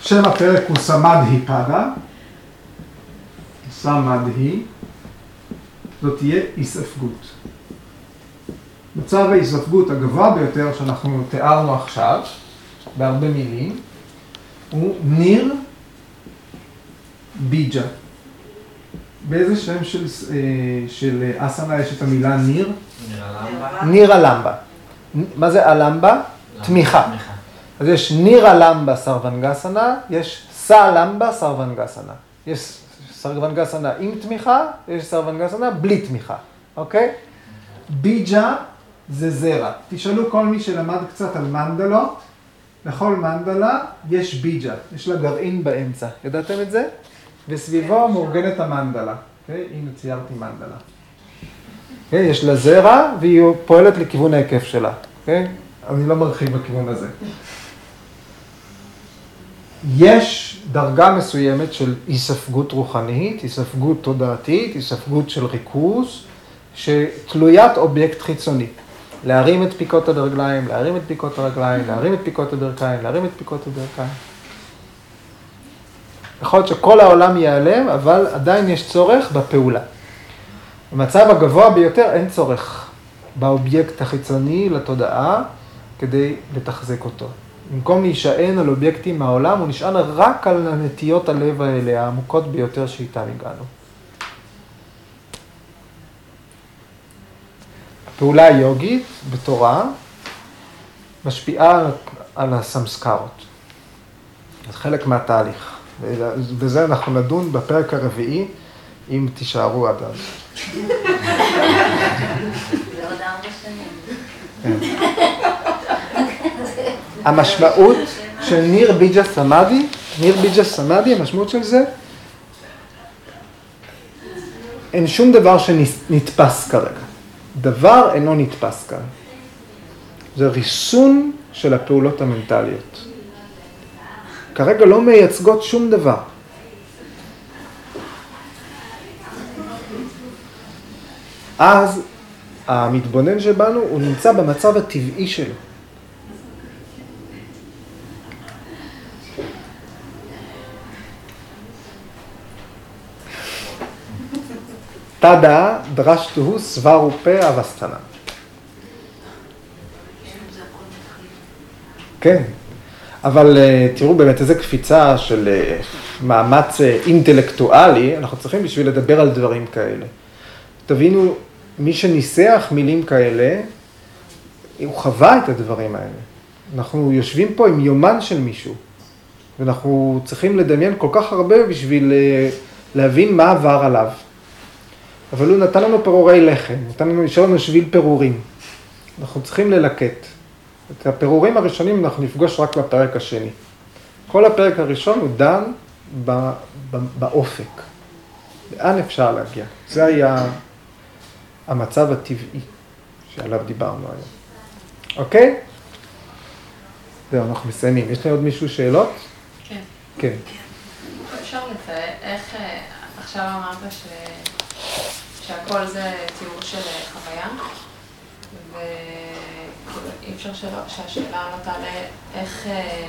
שם הפרק הוא סמדהי פדה, סמדהי, זאת תהיה היספגות. מצב ההיספגות הגבוה ביותר שאנחנו תיארנו עכשיו, בהרבה מילים, הוא ניר ביג'ה. באיזה שם של, אה, של אסנה יש את המילה ניר? ניר הלמבה. מה זה הלמבה? תמיכה. אז יש ניר הלמבה סרוונגסנה, יש סה למבה סרוונגסנה. יש סרוונגסנה עם תמיכה, יש סרוונגסנה בלי תמיכה, אוקיי? ביג'ה זה זרע. תשאלו כל מי שלמד קצת על מנדלות, לכל מנדלה יש ביג'ה, יש לה גרעין באמצע. ידעתם את זה? וסביבו מאורגנת המנדלה. אוקיי? הנה ציירתי מנדלה. אוקיי? יש לה זרע והיא פועלת לכיוון ההיקף שלה. אוקיי? אני לא מרחיב בכיוון הזה. יש דרגה מסוימת של היספגות רוחנית, היספגות תודעתית, היספגות של ריכוז, שתלוית אובייקט חיצוני. להרים את פיקות הרגליים, להרים את פיקות הרגליים, להרים את פיקות הברכיים, להרים את פיקות הברכיים. יכול להיות שכל העולם ייעלם, אבל עדיין יש צורך בפעולה. במצב הגבוה ביותר אין צורך באובייקט החיצוני לתודעה כדי לתחזק אותו. במקום להישען על אובייקטים מהעולם, הוא נשען רק על הנטיות הלב האלה, העמוקות ביותר שאיתן הגענו. הפעולה היוגית בתורה משפיעה על הסמסקרות. זה חלק מהתהליך. ובזה אנחנו נדון בפרק הרביעי, אם תישארו עד אז. זה עוד ארבע שנים. המשמעות של ניר ביג'ה סמאדי, ניר ביג'ה סמאדי, המשמעות של זה, אין שום דבר שנתפס כרגע. דבר אינו נתפס כאן. זה ריסון של הפעולות המנטליות. כרגע לא מייצגות שום דבר. אז המתבונן שבנו, הוא נמצא במצב הטבעי שלו. תדא דרשתוהו סברו פה אבסתנה. כן, אבל אה, תראו באמת איזה קפיצה של אה, מאמץ אה, אינטלקטואלי אנחנו צריכים בשביל לדבר על דברים כאלה. תבינו, מי שניסח מילים כאלה, הוא חווה את הדברים האלה. אנחנו יושבים פה עם יומן של מישהו, ואנחנו צריכים לדמיין כל כך הרבה בשביל להבין מה עבר עליו. אבל הוא נתן לנו פירורי לחם, נתן לנו, נשאר לנו שביל פירורים. אנחנו צריכים ללקט. את הפירורים הראשונים אנחנו נפגוש רק בפרק השני. כל הפרק הראשון הוא דן ב, ב, באופק. לאן אפשר להגיע? זה היה המצב הטבעי שעליו דיברנו היום. אוקיי? זהו, אנחנו מסיימים. יש לי עוד מישהו שאלות? כן. כן. אפשר לתאר איך, אה, עכשיו אמרת ש... שהכל זה תיאור של חוויה, ואי אפשר שלא, שהשאלה לא תעלה איך, אה,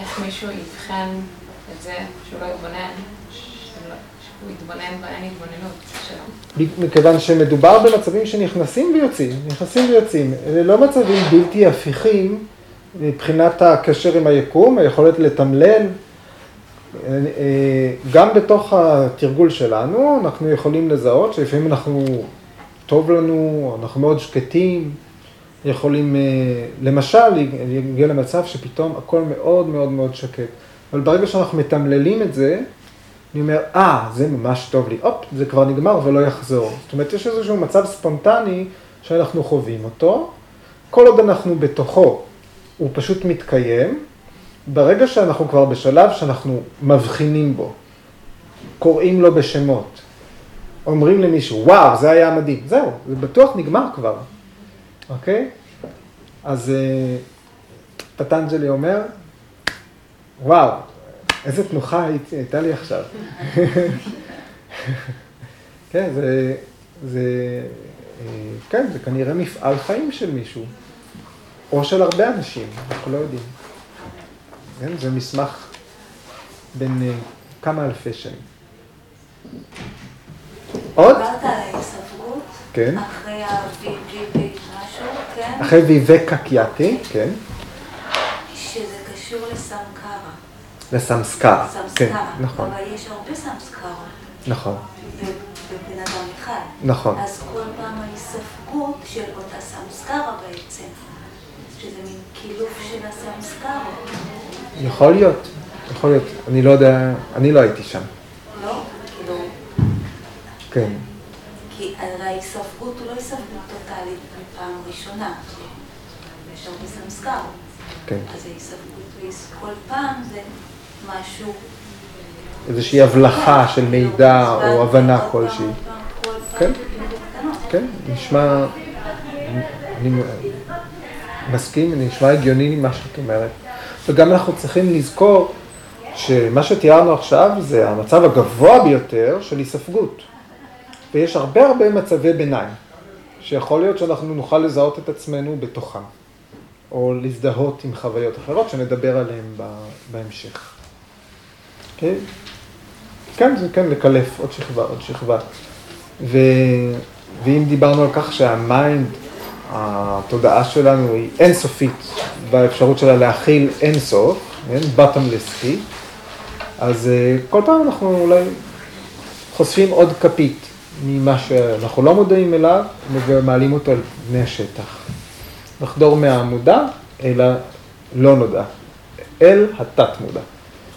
איך מישהו יבחן את זה שהוא לא יתבונן, שהוא יתבונן באין התבוננות שלו. מכיוון שמדובר במצבים שנכנסים ויוצאים, נכנסים ויוצאים. אלה לא מצבים בלתי הפיכים מבחינת הקשר עם היקום, היכולת לתמלל. גם בתוך התרגול שלנו אנחנו יכולים לזהות שלפעמים אנחנו, טוב לנו, אנחנו מאוד שקטים, יכולים למשל להגיע למצב שפתאום הכל מאוד מאוד מאוד שקט. אבל ברגע שאנחנו מתמללים את זה, אני אומר, אה, זה ממש טוב לי, הופ, זה כבר נגמר ולא יחזור. זאת אומרת, יש איזשהו מצב ספונטני שאנחנו חווים אותו, כל עוד אנחנו בתוכו, הוא פשוט מתקיים, ברגע שאנחנו כבר בשלב שאנחנו מבחינים בו, קוראים לו בשמות, אומרים למישהו, וואו, זה היה מדהים, זהו, זה בטוח נגמר כבר, אוקיי? אז אה, פטנג'לי אומר, וואו, איזה תנוחה הייתה לי עכשיו. כן, זה, זה, אה, כן, זה כנראה מפעל חיים של מישהו, או של הרבה אנשים, אנחנו לא יודעים. כן? זה מסמך בין uh, כמה אלפי שנים. עוד? דיברת על ההסתברות, כן. אחרי ה-VV משהו, כן? אחרי ויבקה קיאטי, כן. שזה קשור לסמקרה. לסמסקר, כן, נכון. אבל יש הרבה סמסקרות. נכון. בבן אדם אחד. נכון. אז כל פעם ההסתברות של אותה סמסקרה בעצם. שזה מין קילוף של הסמסקרות. יכול להיות, יכול להיות. אני לא יודע, אני לא הייתי שם. לא? כאילו... כן. כי הרי ההיספגות הוא לא היספגות טוטאלית בפעם ראשונה. יש הרבה סמסקרות. כן. אז ההיספגות כל פעם זה משהו... איזושהי הבלחה של מידע או הבנה כלשהי. כן, כן, נשמע, מסכים, נשמע הגיוני ממה שאת אומרת. וגם אנחנו צריכים לזכור שמה שתיארנו עכשיו זה המצב הגבוה ביותר של היספגות. ויש הרבה הרבה מצבי ביניים, שיכול להיות שאנחנו נוכל לזהות את עצמנו בתוכם, או להזדהות עם חוויות אחרות שנדבר עליהן בהמשך. Okay? אוקיי? כן, זה כן לקלף עוד שכבה, עוד שכבה. ו... ואם דיברנו על כך שהמיינד, התודעה שלנו היא אינסופית באפשרות שלה להכיל אינסוף, כן? bottomless אז אה, כל פעם אנחנו אולי חושפים עוד כפית ממה שאנחנו לא מודעים אליו ומעלים אותו על פני השטח. לחדור מהמודע אל הלא נודע, אל התת מודע.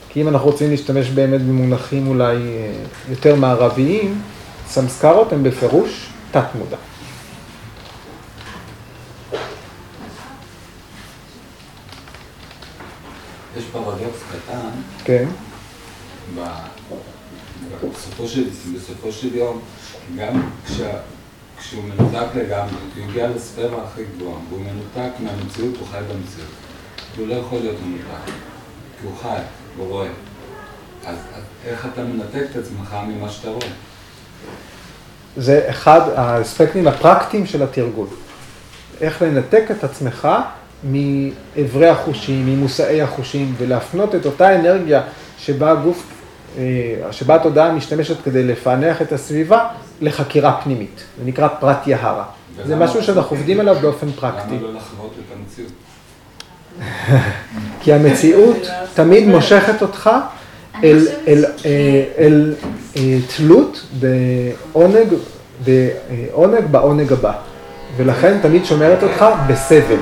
כי אם אנחנו רוצים להשתמש באמת במונחים אולי אה, יותר מערביים, סמסקרות הן בפירוש תת מודע. כן. בסופו של, בסופו של יום, גם כשה, כשהוא מנותק לגמרי, הוא הגיע לספירה הכי גבוהה, והוא מנותק מהמציאות, הוא חי במציאות. הוא לא יכול להיות מנותק, כי הוא חי, הוא רואה. אז, אז איך אתה מנתק את עצמך ממה שאתה רואה? זה אחד האספקטים הפרקטיים של התרגול. איך לנתק את עצמך מאיברי החושים, ממושאי החושים, ולהפנות את אותה אנרגיה שבה הגוף, אה, שבה התודעה משתמשת כדי לפענח את הסביבה, לחקירה פנימית. זה נקרא פרט יהרה. זה משהו שאנחנו עובדים עליו באופן פרקטי. למה לא לחוות את המציאות? כי המציאות תמיד מושכת אותך אל, אל, אה, אל אה, תלות בעונג, בעונג בעונג הבא, ולכן תמיד שומרת אותך בסבל.